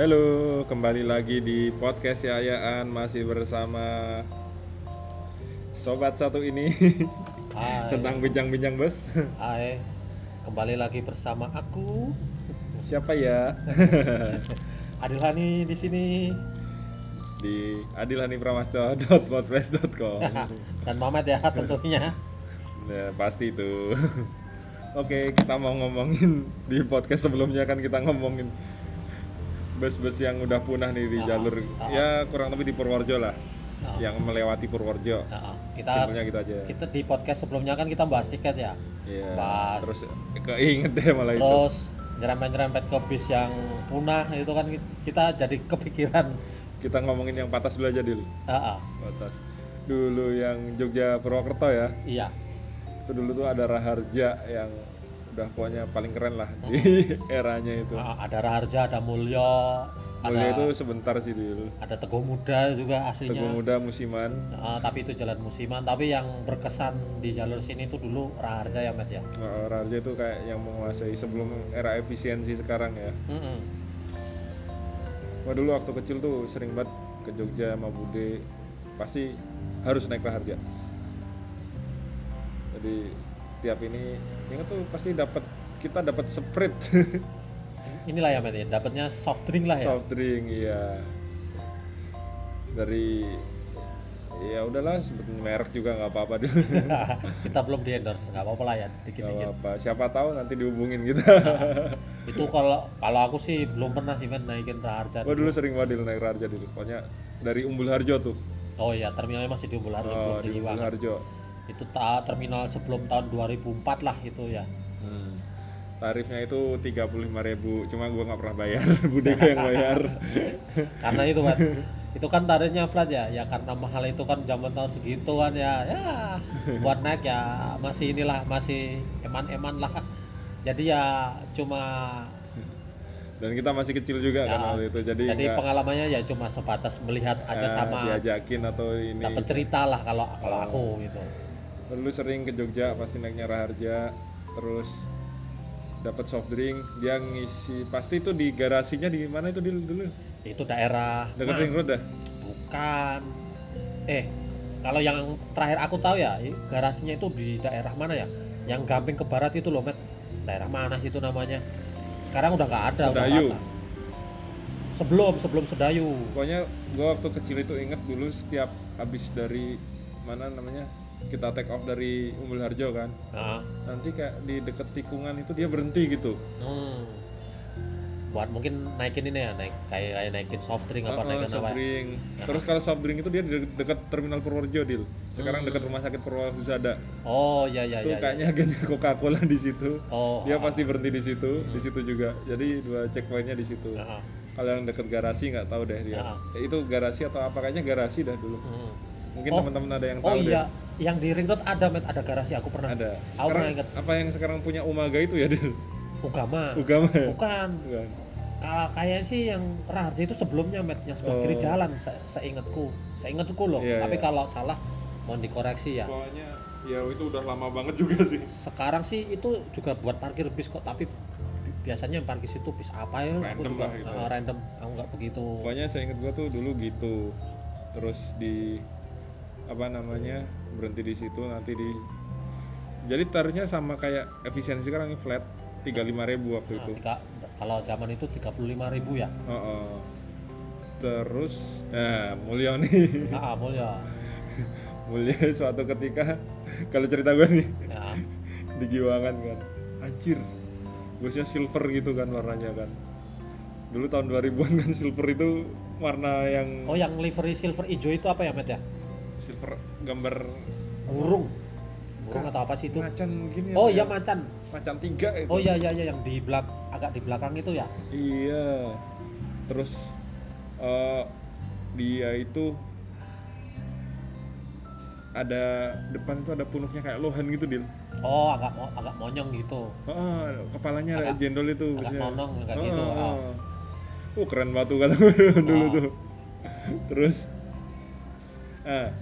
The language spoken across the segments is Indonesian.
Halo, kembali lagi di podcast Yayaan masih bersama sobat satu ini Hai, tentang bincang-bincang bos. hai. Kembali lagi bersama aku Siapa ya? Adilhani di sini di adilhanipramasto.wordpress.com. dan Mamet ya tentunya. Ya, pasti itu. Oke, kita mau ngomongin di podcast sebelumnya kan kita ngomongin bus-bus yang udah punah nih di Ah, jalur ah. ya kurang lebih di Purworejo lah. Ah. Yang melewati Purworejo. Nah, kita Simpelnya gitu aja. kita di podcast sebelumnya kan kita bahas tiket ya. Iya. Bahas Terus keinget deh malah itu. terus nyerempet-nyerempet ke bis yang punah itu kan kita jadi kepikiran. Kita ngomongin yang patas dulu aja dulu. Ah, ah. Patas. Dulu yang Jogja Purwokerto ya. iya. Itu dulu tuh ada Raharja yang udah pokoknya paling keren lah di eranya itu. Ah, ada Raharja, ada Mulyo, Mulia ada itu sebentar sih dulu. ada Teguh Muda juga Teguh aslinya. Muda musiman. Ah, tapi itu jalan musiman, tapi yang berkesan di jalur sini itu dulu Raharja ya, Met ya. Nah, Raharja itu kayak yang menguasai sebelum era efisiensi sekarang ya. Mm-mm. Wah dulu waktu kecil tuh sering banget ke Jogja sama Bude pasti harus naik Raharja. Jadi tiap ini ingat tuh pasti dapat kita dapat sprite Inilah ya, Met ya. Dapatnya soft drink lah ya. soft drink iya. Dari ya udahlah sebutin merek juga nggak apa-apa dulu. Kita belum di endorse nggak apa-apa lah ya dikit-dikit. Apa-apa siapa tahu nanti dihubungin kita. Itu kalau kalau aku sih belum pernah sih men naikin Raharja gua dulu sering banget naik Raharja dulu pokoknya dari Umbul Harjo tuh. Oh iya terminalnya masih di Umbul Harjo belum oh, di di Umbul Harjo itu ta terminal sebelum tahun 2004 lah itu ya Hmm. Tarifnya itu 35.000 cuma gua nggak pernah bayar, gua yang bayar. karena itu kan itu kan tarifnya flat ya ya karena mahal itu kan zaman tahun segitu kan ya ya buat naik ya masih inilah masih eman-eman lah jadi ya cuma Dan kita masih kecil juga kan Ya, waktu itu, jadi, jadi nggak, pengalamannya ya cuma sebatas melihat aja eh, sama diajakin atau ini. dapat cerita lah kalau kalau aku gitu Dulu sering ke Jogja pasti naiknya Raharja, terus dapat soft drink, dia ngisi pasti itu di garasinya di mana itu dulu dulu? Itu daerah dekat ring road dah. bukan. Eh kalau yang terakhir aku tahu ya garasinya itu di daerah mana ya? Yang gamping ke barat itu loh met. Daerah mana sih itu namanya? Sekarang udah nggak ada Sedayu. sebelum sebelum Sedayu. Pokoknya gua waktu kecil itu inget dulu setiap habis dari mana namanya kita take off dari Umbul Harjo kan, nah, nanti kayak di deket tikungan itu dia berhenti gitu. hmm. buat mungkin naikin ini ya naik kayak kayak naikin soft drink apa Heeh, naikin soft apa ya? drink. Terus kalau soft drink itu dia di de- dekat terminal Purworejo, Dil. Sekarang dekat rumah sakit Purwahusada. oh ya ya itu ya, ya. kayaknya agennya Coca-Cola di situ. oh Dia ah, pasti berhenti di situ, di situ juga. Jadi dua checkpointnya di situ. ah. Kalau yang dekat garasi nggak tahu deh dia. Ah. Ya, itu garasi atau apa kayaknya garasi dah dulu. Hmm. Mungkin Oh. teman-teman ada yang oh tahu iya yang di ring road ada met ada garasi aku pernah Ada. aku pernah inget apa yang sekarang punya Umaga itu ya, Dil? Ugama Ugama ya? bukan Bukan. kalau kayaknya sih yang Raharja itu sebelumnya met yang sebelah kiri Oh. jalan se- seingatku seingatku loh Iya, tapi iya. kalau salah mohon dikoreksi ya Pokoknya ya itu udah lama banget juga sih. sekarang sih itu juga buat parkir bis kok tapi bi- biasanya yang parkir situ bis apa ya aku Random juga lah gitu. eh, random aku nggak begitu Pokoknya saya ingat gua tuh dulu gitu. Terus di apa namanya berhenti di situ nanti di. Jadi tarifnya sama kayak efisiensi sekarang ini flat 35.000 waktu Nah, itu. tiga- kalau zaman itu 35.000 ribu ya? Heeh. Terus nah mulia nih. Ah mulia. Mulia suatu ketika kalau cerita gue nih ya. di Giwangan kan. Anjir busnya silver gitu kan warnanya kan. Dulu tahun 2000-an kan silver itu warna yang oh yang livery silver hijau itu apa ya met ya silver gambar burung. Burung atau apa sih itu? Macan gini oh apa iya ya? macan. Macan tiga itu. Oh iya iya iya yang di belak agak di belakang itu ya? Iya. Terus eh, dia itu ada depan tuh ada punuknya kayak lohan gitu dil. Oh agak mo- agak monyong gitu. Oh, kepalanya Agak- jendol itu agak busnya. nonong kayak Oh, gitu oh, oh. Uh, keren batu kata dulu Oh. tuh. Terus ah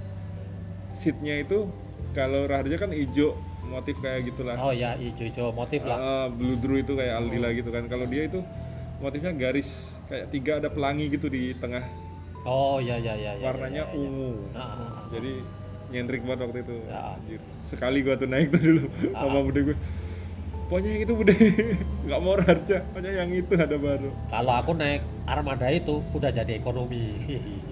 seatnya itu kalau Raharja kan hijau motif kayak gitulah oh ya hijau-hijau motif lah Ah, blue drew itu kayak Aldila gitu kan kalau dia itu motifnya garis kayak tiga ada pelangi gitu di tengah oh ya ya ya, ya warnanya ya, ya, ya. ungu Ah, ah, ah. jadi nyentrik banget waktu itu Ya. Anjir. sekali gua tuh naik tuh dulu Ah. sama bude gue pokoknya yang itu bude nggak mau harga pokoknya yang itu ada baru kalau aku naik armada itu udah jadi ekonomi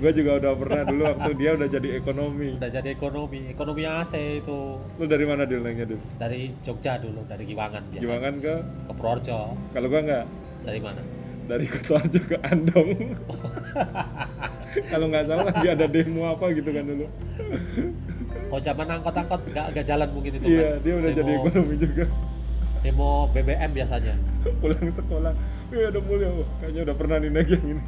gua juga udah pernah dulu waktu dia udah jadi ekonomi. Udah jadi ekonomi. Ekonomi AC itu. Lu dari mana dulu naiknya dulu? Dari Jogja dulu dari Giwangan biasa Giwangan ke? Ke Purworejo kalau gua nggak. Dari mana? Dari Kutoarjo ke Andong. Kalau nggak salah lagi ada demo apa gitu kan dulu. Oh zaman angkot-angkot nggak nggak jalan mungkin itu iya kan? dia udah demo, jadi ekonomi juga. Demo BBM biasanya. Pulang sekolah. Iya udah mulia. Oh, kayaknya udah pernah nih naik yang ini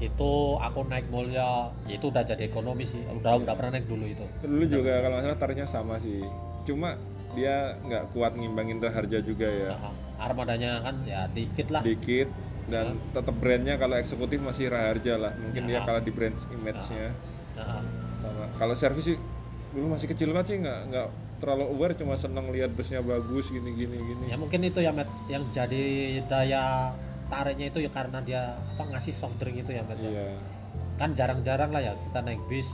itu aku naik mulia itu udah jadi ekonomi sih. Udah udah pernah naik dulu itu. Dulu juga kalau nggak salah tarifnya sama sih. Cuma dia nggak kuat ngimbangin harga juga ya. Nah, armadanya kan ya dikit lah. Dikit dan tetap brandnya kalau eksekutif masih Raharja lah. Mungkin dia kalah di brand image-nya. Nah, sama. Kalau servis sih dulu masih kecil banget sih. Nggak nggak terlalu aware cuma seneng lihat busnya bagus gini gini gini. Ya mungkin itu ya Matt. Yang jadi daya tariknya itu ya karena dia apa ngasih soft drink itu ya ya. iya. Kan jarang-jarang lah ya kita naik bis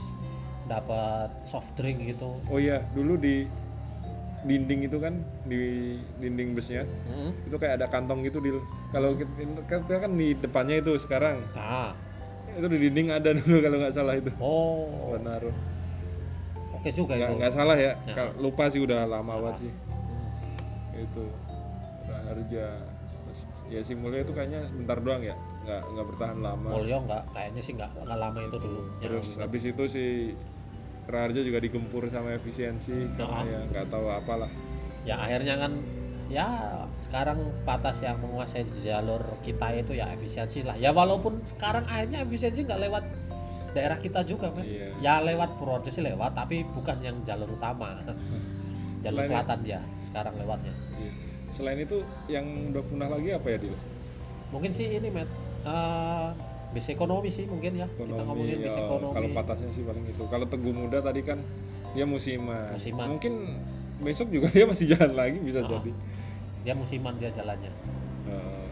dapat soft drink gitu. Oh iya dulu di dinding itu kan di dinding busnya Mm. itu kayak ada kantong gitu di kalau kita, kita kan di depannya itu sekarang. Nah itu di dinding ada dulu kalau nggak salah itu. Oh. Naruh oke juga nggak itu. nggak salah ya. Ya. Kalau- lupa sih udah lama banget sih. Hmm. itu. Harga ya si mulia itu kayaknya bentar doang ya nggak nggak bertahan lama. Mulyo nggak kayaknya sih nggak nggak lama itu dulu. Ya, terus habis itu si Raharja juga digempur sama efisiensi karena Ah. ya nggak tahu apalah. Ya akhirnya kan ya sekarang batas yang menguasai jalur kita itu ya efisiensi lah. Ya walaupun sekarang akhirnya efisiensi nggak lewat daerah kita juga men Iya. ya lewat Purworejo sih lewat tapi bukan yang jalur utama. Jalur Selain- selatan dia sekarang lewatnya. Iya. Selain itu yang udah punah lagi apa ya Dil? mungkin sih ini met eh, bis ekonomi sih mungkin ya. Kita ngomongin bis ya, ekonomi. kalau patasnya sih paling itu kalau teguh muda tadi kan dia musiman, Musiman. mungkin besok juga dia masih jalan lagi bisa Ah. jadi. Dia musiman dia jalannya. Eh,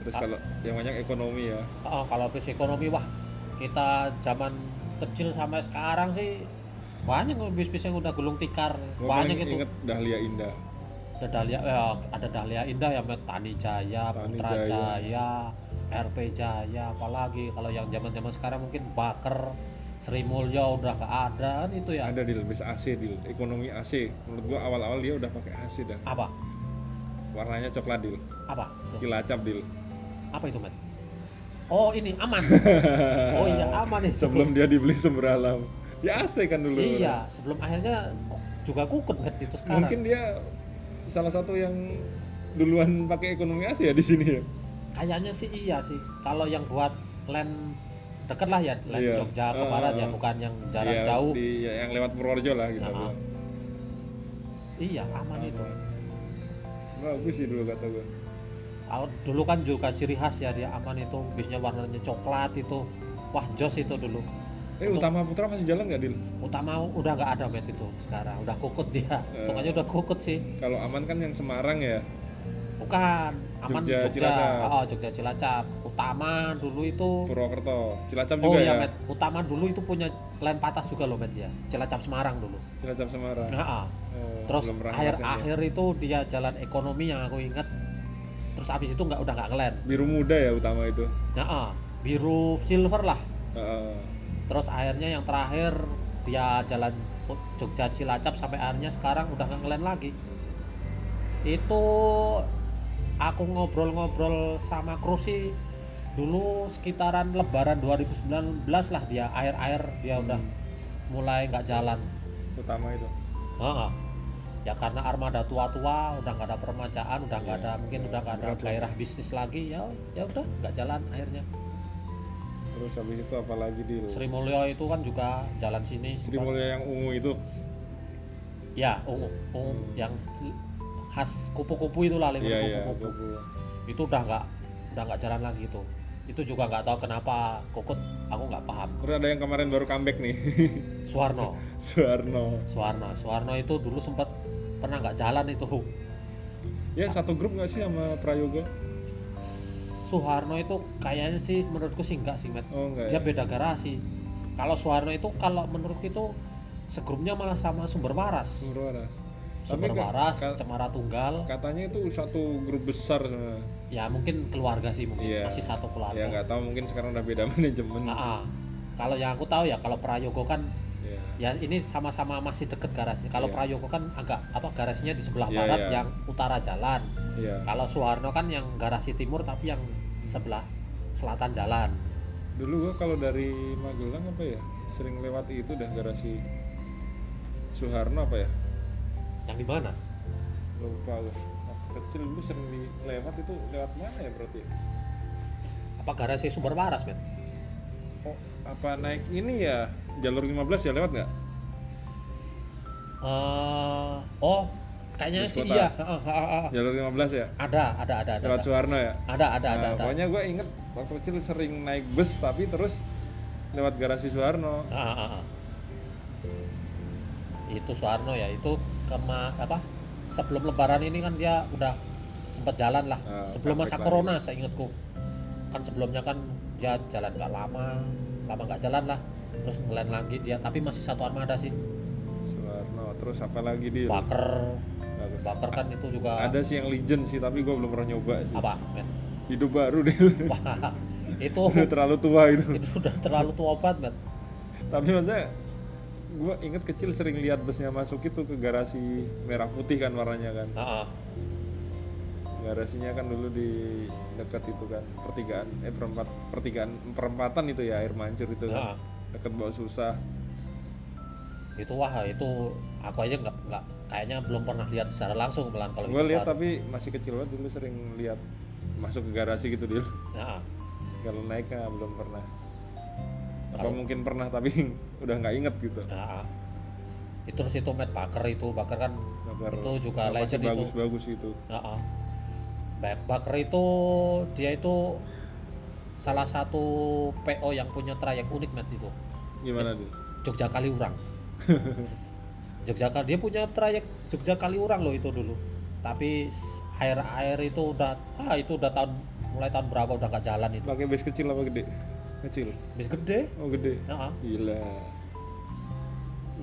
terus kalau yang banyak ekonomi ya. Oh, kalau bis ekonomi wah kita zaman kecil sampai sekarang sih banyak bis-bis yang udah gulung tikar. Banyak itu. inget Dahlia Indah ada Dahlia ya, ada Dahlia Indah ya Tani Jaya, Tani Putra Jaya. Jaya, RP Jaya, apalagi kalau yang zaman-zaman sekarang mungkin Baker, Sri Mulyo udah nggak ada kan itu ya. ada di bis AC di ekonomi AC menurut gua awal-awal dia udah pakai AC dah Apa? warnanya coklat dil Apa? Tuh, cilacap dil Apa itu Met? Oh ini aman. oh iya aman itu. sebelum dia dibeli sumber alam ya AC kan dulu Iya, sebelum akhirnya juga kukut Met itu sekarang. mungkin dia salah satu yang duluan pakai ekonomi AC ya di sini ya Kayaknya sih iya sih. Kalau yang buat land deket lah ya, land Iya. Jogja ke Ah, barat ya, ah. bukan yang jarak Iya, jauh. di ya, yang lewat Purworejo lah gitu ah. Iya, aman itu. bagus sih dulu kata Aku- dulu kan juga ciri khas ya dia aman itu bisnya warnanya coklat itu wah jos itu dulu eh utama putra masih jalan nggak dil? Utama udah nggak ada met itu sekarang udah kukut dia. Tukangnya udah kukut sih. Kalau aman kan yang Semarang ya? Bukan aman Jogja, Jogja. Cilacap. oh Jogja Cilacap. Utama dulu itu Purwokerto. Cilacap oh juga iya ya? Met. Utama dulu itu punya land patas juga loh met ya Cilacap Semarang dulu. Cilacap Semarang. Nah, ah. Oh, terus belum pernah akhir ngerasain ya. akhir itu dia jalan ekonomi yang aku ingat. Terus abis itu nggak udah nggak ngelen biru muda ya utama itu? Nah ah. biru silver lah. Heeh. Terus akhirnya yang terakhir dia jalan Jogja Cilacap sampai akhirnya sekarang udah nggak ngelen lagi. Itu aku ngobrol-ngobrol sama Krusi dulu sekitaran Lebaran 2019 lah dia akhir-akhir dia udah mulai nggak jalan. Utama itu. Heeh. ya karena armada tua-tua udah nggak ada permajaan udah nggak Iya, ada mungkin udah nggak ada gairah bisnis lagi ya ya udah nggak jalan akhirnya terus habis itu apa lagi di Sri Mulyo itu kan juga jalan sini Sri Mulia yang ungu itu Ya, ungu, ungu yang khas kupu-kupu itu lah, lemon iya iya kupu-kupu. kupu. Itu udah nggak udah nggak jalan lagi itu. Itu juga nggak tahu kenapa kukut, aku nggak paham. terus ada yang kemarin baru comeback nih Suwarno, Suwarno Suwarno, Suwarno itu dulu sempat pernah nggak jalan itu. ya satu grup nggak sih sama Prayoga Soeharno itu kayaknya sih menurutku sih enggak sih Matt oh enggak dia ya? beda garasi kalau Soeharno itu kalau menurutku itu segrupnya malah sama Sumber Waras Sumber Waras Sumber Tapi Waras ka- Cemara Tunggal katanya itu satu grup besar sebenarnya. ya mungkin keluarga sih mungkin Iya. masih satu ya keluarga nggak tahu mungkin sekarang udah beda manajemen Ah, ah. kalau yang aku tahu ya kalau Prayogo kan ya ini sama-sama masih deket garasi kalau Iya. Prayogo kan agak apa garasinya di sebelah Iya, barat iya. yang utara jalan. Ya kalau Soeharno kan yang garasi timur tapi yang sebelah selatan jalan. Dulu gua kalau dari Magelang apa ya sering lewati itu dah garasi Soeharno apa ya? Yang di mana? Lupa gua. Kecil dulu sering di lewat itu lewat mana ya berarti? Apa garasi Sumber Waras men oh apa naik ini ya? Jalur 15 ya lewat nggak? Eh, oh kayaknya Bus sih kota. iya. Jalur 15 ya? Ada ada ada ada lewat Soeharno ya? Ada ada ada, Nah, ada. pokoknya gue inget waktu kecil sering naik bus tapi terus lewat garasi Soeharno. Ah, ah, ah. itu Soeharno ya itu kema apa? Sebelum Lebaran ini kan dia udah sempat jalan lah. Ah, sebelum masa corona saya ingatku kan sebelumnya kan dia jalan nggak lama lama nggak jalan lah? Terus ngelain lagi dia tapi masih satu armada sih. Soeharno terus apa lagi dia Baker. Baker. Kan itu juga ada sih yang legend sih tapi gue belum pernah nyoba sih. Apa men? Hidup baru deh Wah, itu udah terlalu tua itu. Itu udah terlalu tua banget men. Tapi maksudnya gue inget kecil sering lihat busnya masuk itu ke garasi merah putih kan warnanya kan. Ah, ah. Garasinya kan dulu di dekat itu kan pertigaan eh perempat pertigaan perempatan itu ya air mancur itu Ah. kan dekat bawah susah. Itu wah itu aku aja nggak nggak kayaknya belum pernah lihat secara langsung pelan kalau gue lihat baru. tapi masih kecil banget dulu sering lihat masuk ke garasi gitu dulu Nah, kalau naiknya belum pernah. Apa Kalau- mungkin pernah tapi udah nggak inget gitu. Nah, itu terus itu Matt Baker itu Baker kan itu juga legend itu. bagus-bagus itu Nah, Back Baker itu dia itu salah satu PO yang punya trayek unik Matt itu. Gimana tuh? Jogja Kaliurang. Jogja Kali dia punya trayek Jogja Kaliurang loh itu dulu. Tapi air air itu udah ah itu udah tahun mulai tahun berapa udah nggak jalan itu. Pakai base kecil apa gede? Kecil? Bis gede. Oh gede. Nah, ah. gila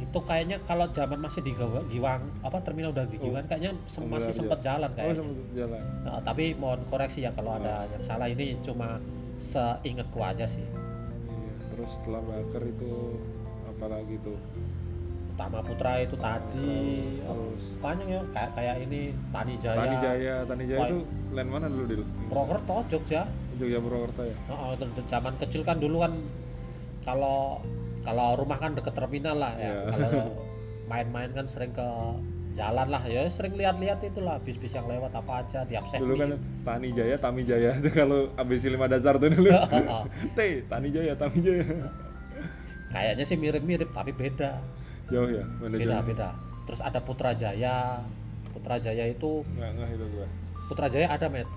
itu kayaknya kalau zaman masih di Giwang apa terminal udah di Giwang kayaknya sem- Oh, masih benar, sempat jalan oh kayaknya. sama jalan. Nah, tapi mohon koreksi ya kalau ada yang salah. Ini cuma seingatku aja sih. Iya. terus setelah bakar itu apa lagi tuh? Utama Putra itu tadi. Terus. banyak ya kayak kayak ini Tani Jaya, Tani Jaya Tani Jaya itu land mana dulu dulu Purwokerto Jogja. Jogja Purwokerto ya? Oh, oh, zaman kecil kan dulu kan kalau kalau rumah kan deket terminal lah ya. Iya. kalau main-main kan sering ke jalan lah. Ya sering lihat-lihat itulah bis-bis yang lewat apa aja absen dulu kan Tani Jaya Tami Jaya itu kalau ABC 5 dasar tuh dulu. T Tani Jaya Tami Jaya. Kayaknya sih mirip-mirip tapi beda. Jauh ya? Mana beda jauh. beda. Terus ada Putra Jaya Putra Jaya itu nggak nggak itu gua. Putra Jaya ada met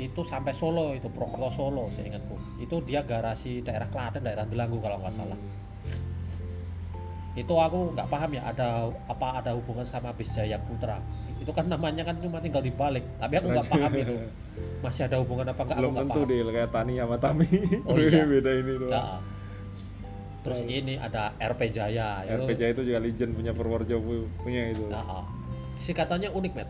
itu sampai Solo itu Purwokerto Solo seingatku itu dia garasi daerah Klaten daerah Delanggu kalau nggak salah. Itu aku nggak paham ya ada apa ada hubungan sama bis Jaya Putra. Itu kan namanya kan cuma tinggal dibalik tapi aku nggak paham itu. Masih ada hubungan apa enggak aku belum nggak tentu deh kayak Tani sama Tami. Oh, iya. beda ini doang Ya. terus ini ada RP Jaya itu RPJ itu juga legend punya Purworejo pu- punya itu. Ya, singkatannya unik met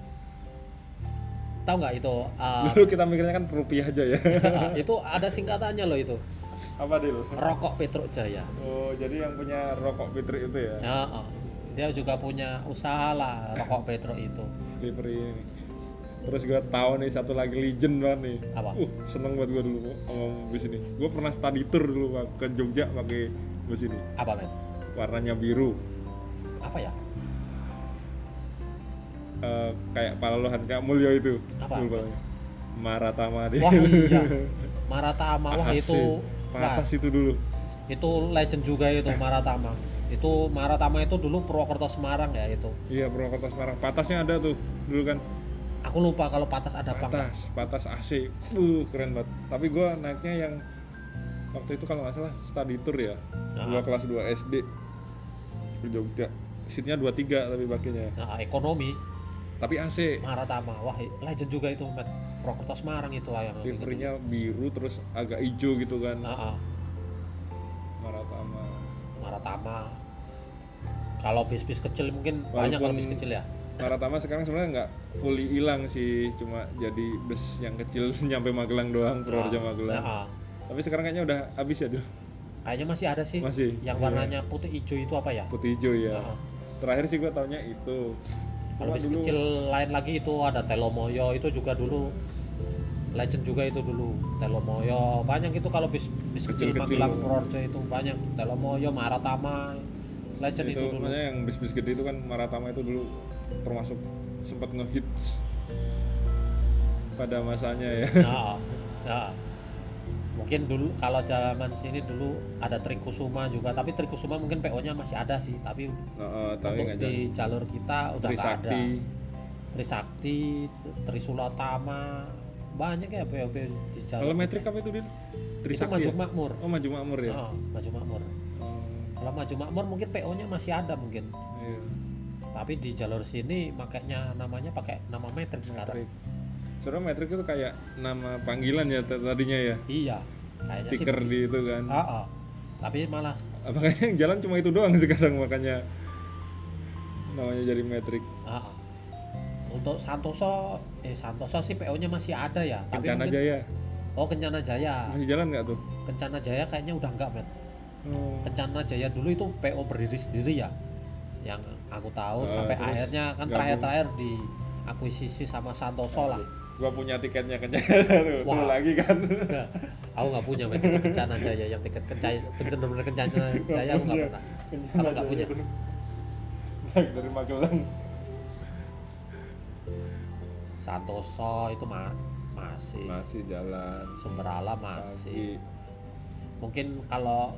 tahu nggak itu uh, dulu kita mikirnya kan rupiah aja ya. Itu ada singkatannya loh itu. Apa Dil? rokok Petro Jaya. Oh jadi yang punya rokok Fitri itu ya? Ya uh, dia juga punya usaha lah rokok Petro itu. Delivery ini. Terus gue tahu nih satu lagi legend banget nih. Apa? uh seneng banget gue dulu ngomong bus ini. Gue pernah study tour dulu ke Jogja pakai bus ini. Apa men warnanya biru. Apa ya Eh, kayak Palalohan kayak Mulyo itu. Apa? Namanya. Maratama deh wah iya. Maratama wah Asik. itu patas itu dulu. Itu legend juga itu Maratama. Itu Maratama itu dulu Purwokerto Semarang ya itu. Iya Purwokerto Semarang. Patasnya ada tuh dulu kan. Aku lupa kalau patas ada apa patas patas AC uh keren banget. Tapi gua naiknya yang waktu itu kalau nggak salah study tour ya. Ah. gua kelas 2 SD ke Jogja. Seatnya 23 tapi pakainya nah, ekonomi tapi AC Maratama wah legend juga itu Matt. Prokerto Semarang itu lah yang livernya biru terus agak hijau gitu kan. Ah, ah. Maratama Maratama kalau bis-bis kecil mungkin banyak kalau Walaupun- bis kecil ya. Maratama sekarang sebenarnya nggak fully hilang sih cuma jadi bus yang kecil nyampe Magelang doang Purworejo Magelang. Ah, ah. tapi sekarang kayaknya udah habis ya dulu kayaknya masih ada sih. Masih? Yang Iya. warnanya putih hijau itu apa ya? Putih hijau ya Ah, ah. terakhir sih gua taunya itu kalau bis dulu kecil lain lagi itu ada Telomoyo itu juga dulu. Legend juga itu dulu Telomoyo. Banyak itu kalau bis bis kecil Kecil-kecil. Magelang Purworejo itu banyak. Telomoyo Maratama legend itu, itu, dulu. makanya yang bis-bis gede itu kan Maratama itu dulu termasuk sempat ngehits pada masanya ya. Nah, nah. Mungkin dulu kalau zaman sini dulu ada Trikusuma juga tapi Trikusuma mungkin PO-nya masih ada sih tapi Nah, eh, tapi untuk di jalur kita udah nggak ada. Trisakti. Trisakti Trisulatama banyak ya PO di kalau jalur metrik apa itu din? Itu Trisakti maju ya? makmur. Oh maju makmur ya? Ah, maju makmur. Oh, kalau maju makmur mungkin PO-nya masih ada mungkin. Iya. tapi di jalur sini makanya namanya pakai nama metrik sekarang sebenarnya metrik itu kayak nama panggilan ya tadinya ya. Iya sih stiker di itu kan. Ah, ah. tapi malah makanya yang jalan cuma itu doang sekarang makanya namanya jadi metrik. Ah, ah. untuk Santoso eh Santoso sih PO-nya masih ada ya tapi Kencana mungkin Jaya. Oh Kencana Jaya. Masih jalan nggak tuh? Kencana Jaya kayaknya udah enggak men oh. Kencana Jaya dulu itu PO berdiri sendiri ya yang aku tahu Ah, sampai akhirnya kan terakhir-terakhir di akuisisi sama Santoso lah gua punya tiketnya kencana tuh, tuh lagi kan. Aku nggak punya tiket Kencana Jaya. Yang tiket Kencana bener-bener Kencana Jaya aku nggak pernah. Aku nggak punya. Dari Magelang. Santoso itu mah masih. Masih jalan. Sumberala masih. Pagi. Mungkin kalau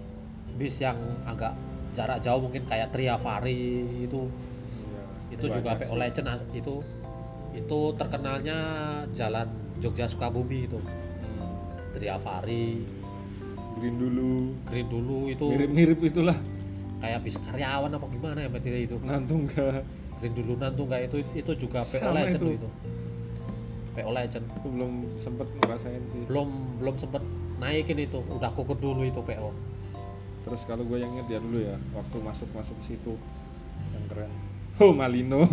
bis yang agak jarak jauh mungkin kayak Triavari itu. Iya. itu juga PO. Legend itu itu terkenalnya jalan Jogja Sukabumi itu. Hmm. Triavari green dulu. Green dulu itu mirip-mirip itulah. kayak bis karyawan apa gimana ya Tira itu? Nantung ke Green dulu nantung kayak itu itu juga PO Legend itu. itu. PO Legend. Aku belum sempet ngerasain sih. Belum belum sempet naikin itu. Udah kukur dulu itu PO terus kalau gue yang inget ya dulu ya waktu masuk masuk situ. Yang keren. Oh Malino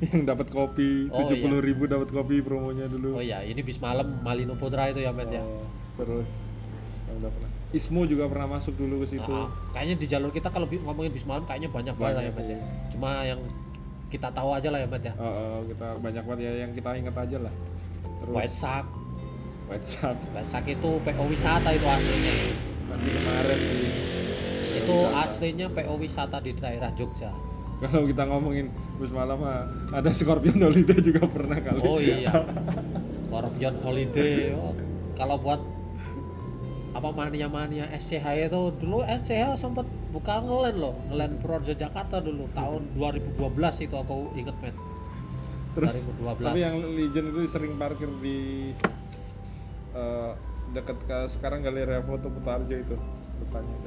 yang dapat kopi Oh, tujuh puluh ribu dapat kopi promonya dulu. Oh ya ini bis malam Malino Putra itu ya Mbak ya? Oh, terus yang udah pernah Ismo juga pernah masuk dulu ke situ. Ah, kayaknya di jalur kita kalau ngomongin bis malam kayaknya banyak banget lah ya, Mat, ya. iya. Cuma yang kita tahu aja lah ya, Mat ya. Oh, oh, kita banyak banget ya yang kita inget aja lah. Terus White Shark, White Shark. White Shark itu PO wisata itu aslinya. nanti kemarin di Itu aslinya PO wisata di daerah Jogja. kalau kita ngomongin bus malam mah ada Scorpion Holiday juga pernah kali Oh iya. Scorpion Holiday. Oh, kalau buat apa mania-mania SCH itu dulu SCH sempat buka ngelen loh, ngelen Purworejo Jakarta dulu tahun 2012 itu aku inget men. terus 2012. tapi yang Legend itu sering parkir di eh, deket ke sekarang Galeri Foto Putarjo itu depannya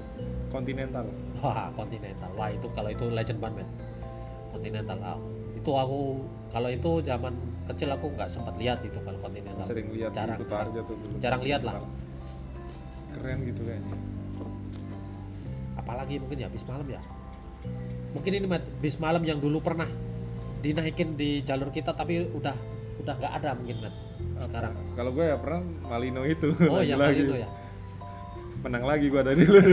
Continental Wah, Continental. Wah, itu kalau itu legend banget, men. Continental. ah. Itu aku kalau itu zaman kecil aku nggak sempat lihat itu kalau Continental. sering lihat jarang, Putarjo tuh dulu Jarang lihat lah. keren gitu kayaknya Apalagi mungkin ya bis malam ya. Mungkin ini bis malam yang dulu pernah dinaikin di jalur kita tapi udah udah nggak ada mungkin Mat. Sekarang. kalau gue ya pernah Malino itu Oh lagi ya lagi Malino ya. menang lagi gue dari dulu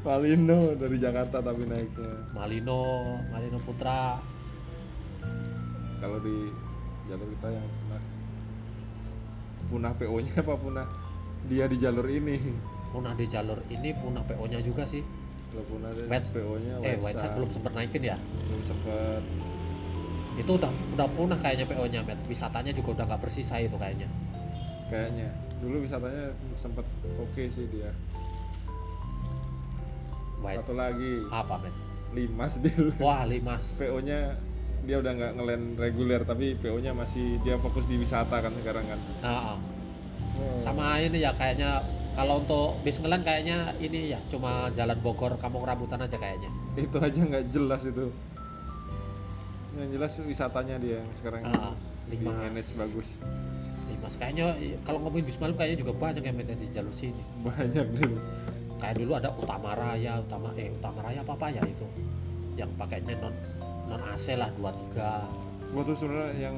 Malino dari Jakarta tapi naiknya Malino, Malino Putra. kalau di jalur kita yang punah punah PO nya apa punah dia di jalur ini Punah di jalur ini punah PO-nya juga sih. kalau punah dia White- PO nya Eh, White Shark belum sempet naikin ya. belum sempet Itu udah udah punah kayaknya PO-nya, Met. Wisatanya juga udah nggak bersisa itu kayaknya. kayaknya dulu wisatanya sempet oke sih dia White satu lagi. Apa men limas deal wah limas. PO nya dia udah nggak ngelen reguler tapi PO nya masih dia fokus di wisata kan sekarang kan. Ah, sama ini ya kayaknya kalau untuk bis ngelen kayaknya ini ya cuma jalan Bogor Kampung Rambutan aja kayaknya. Itu aja nggak jelas itu. Yang jelas wisatanya dia yang sekarang. Ah, Limas. manage bagus. Limas. Kayaknya kalau ngomongin bis malam kayaknya juga banyak yang main di jalur sini. Banyak dulu kayak dulu ada Utama Raya Utama eh Utama Raya apa apa ya itu. Yang pakainya non non AC lah dua tiga. Gua tuh sebenarnya yang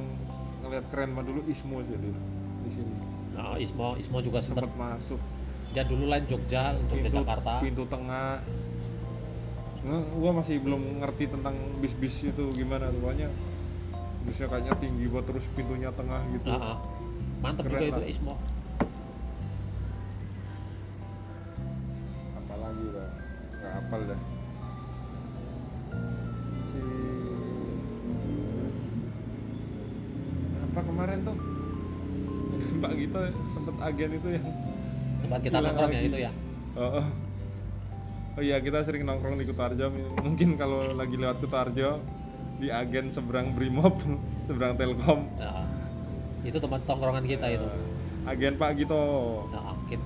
ngeliat keren mah dulu Ismo sih dulu di sini. Nah, Ismo Ismo juga sempat masuk. dia dulu lain Jogja untuk pintu Jakarta. pintu tengah. Nge- gua masih belum ngerti tentang bis-bis itu gimana tuh. Pokoknya bisnya kayaknya tinggi buat terus pintunya tengah gitu. Ah, ah. mantap Keren juga itu lah. Ismo sempet agen itu yang tempat kita nongkrong ya itu ya? Oh, oh. Oh iya kita sering nongkrong di Kutarjo. Mungkin kalau lagi lewat Kutarjo di agen seberang Brimob seberang Telkom. Nah, itu tempat tongkrongan kita itu. Agen Pak Gito. Nah, kita,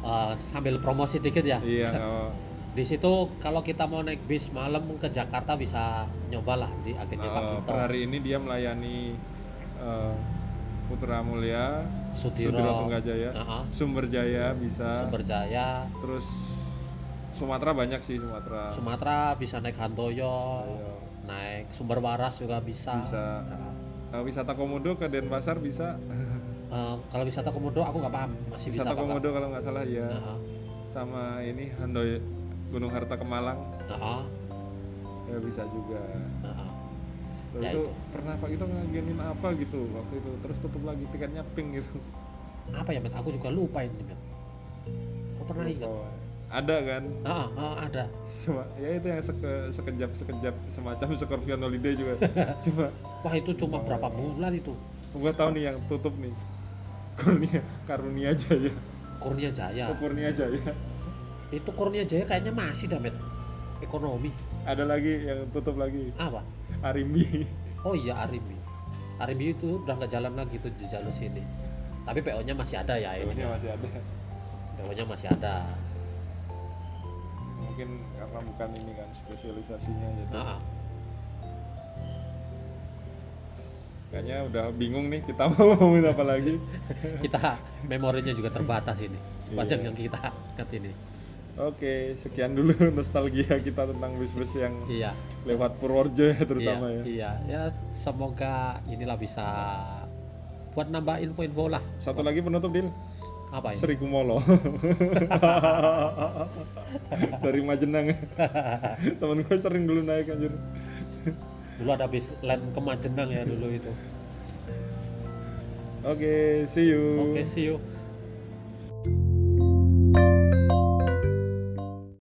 eh, sambil promosi dikit ya. Iya oh. di situ kalau kita mau naik bis malam ke Jakarta bisa nyobalah di agennya Pak Eh, Gito. per hari ini dia melayani eh, Putra Mulia Sudiro, Sudiro Tunggajaya Nah, ah. Sumber Jaya bisa. Sumberjaya. Terus Sumatera banyak sih Sumatera. Sumatera bisa naik Handoyo Ayo. naik Sumber Waras juga bisa, bisa. Nah, Eh, wisata Komodo ke Denpasar bisa? Eh, kalau wisata komodo aku nggak paham masih bisa wisata nggak? Komodo kalau nggak salah ya Nah, sama ini Handoyo Gunung Harta ke Malang nah, ya bisa juga. Nah, Ya, itu, itu. pernah Pak itu ngagenin apa gitu waktu itu? Terus tutup lagi tiketnya pink gitu. Apa ya men aku juga lupa ini men aku pernah ingat. Oh, ada kan? Ah, ah, ada. Cuma, ya itu yang seke, sekejap sekejap semacam Scorpion Holiday juga. Cuma wah itu cuma berapa bulan itu? Gua tahu nih yang tutup nih. Kurnia Karunia Jaya. Kurnia Jaya. Oh, Kurnia Jaya. Itu Kurnia Jaya kayaknya masih dah men ekonomi. Ada lagi yang tutup lagi. Apa Arimbi oh iya Arimbi Arimbi itu udah nggak jalan lagi tuh di jalur sini. Tapi PO nya masih ada ya ini. Ini masih ada. PO nya masih ada. Mungkin karena bukan ini kan spesialisasinya jadi. Nah, kayaknya udah bingung nih kita mau ngomongin apa lagi. Kita memorinya juga terbatas ini sepanjang Iya. yang kita ingat ini Oke, sekian dulu nostalgia kita tentang bis-bis yang iya lewat Purworejo ya terutama iya, ya. iya ya semoga inilah bisa buat nambah info-info lah Satu lagi penutup Dil, apa ini Sri Kumolo dari Majenang. Temen gue sering dulu naik anjir. dulu ada bis land ke Majenang ya dulu itu Oke, see you. oke see you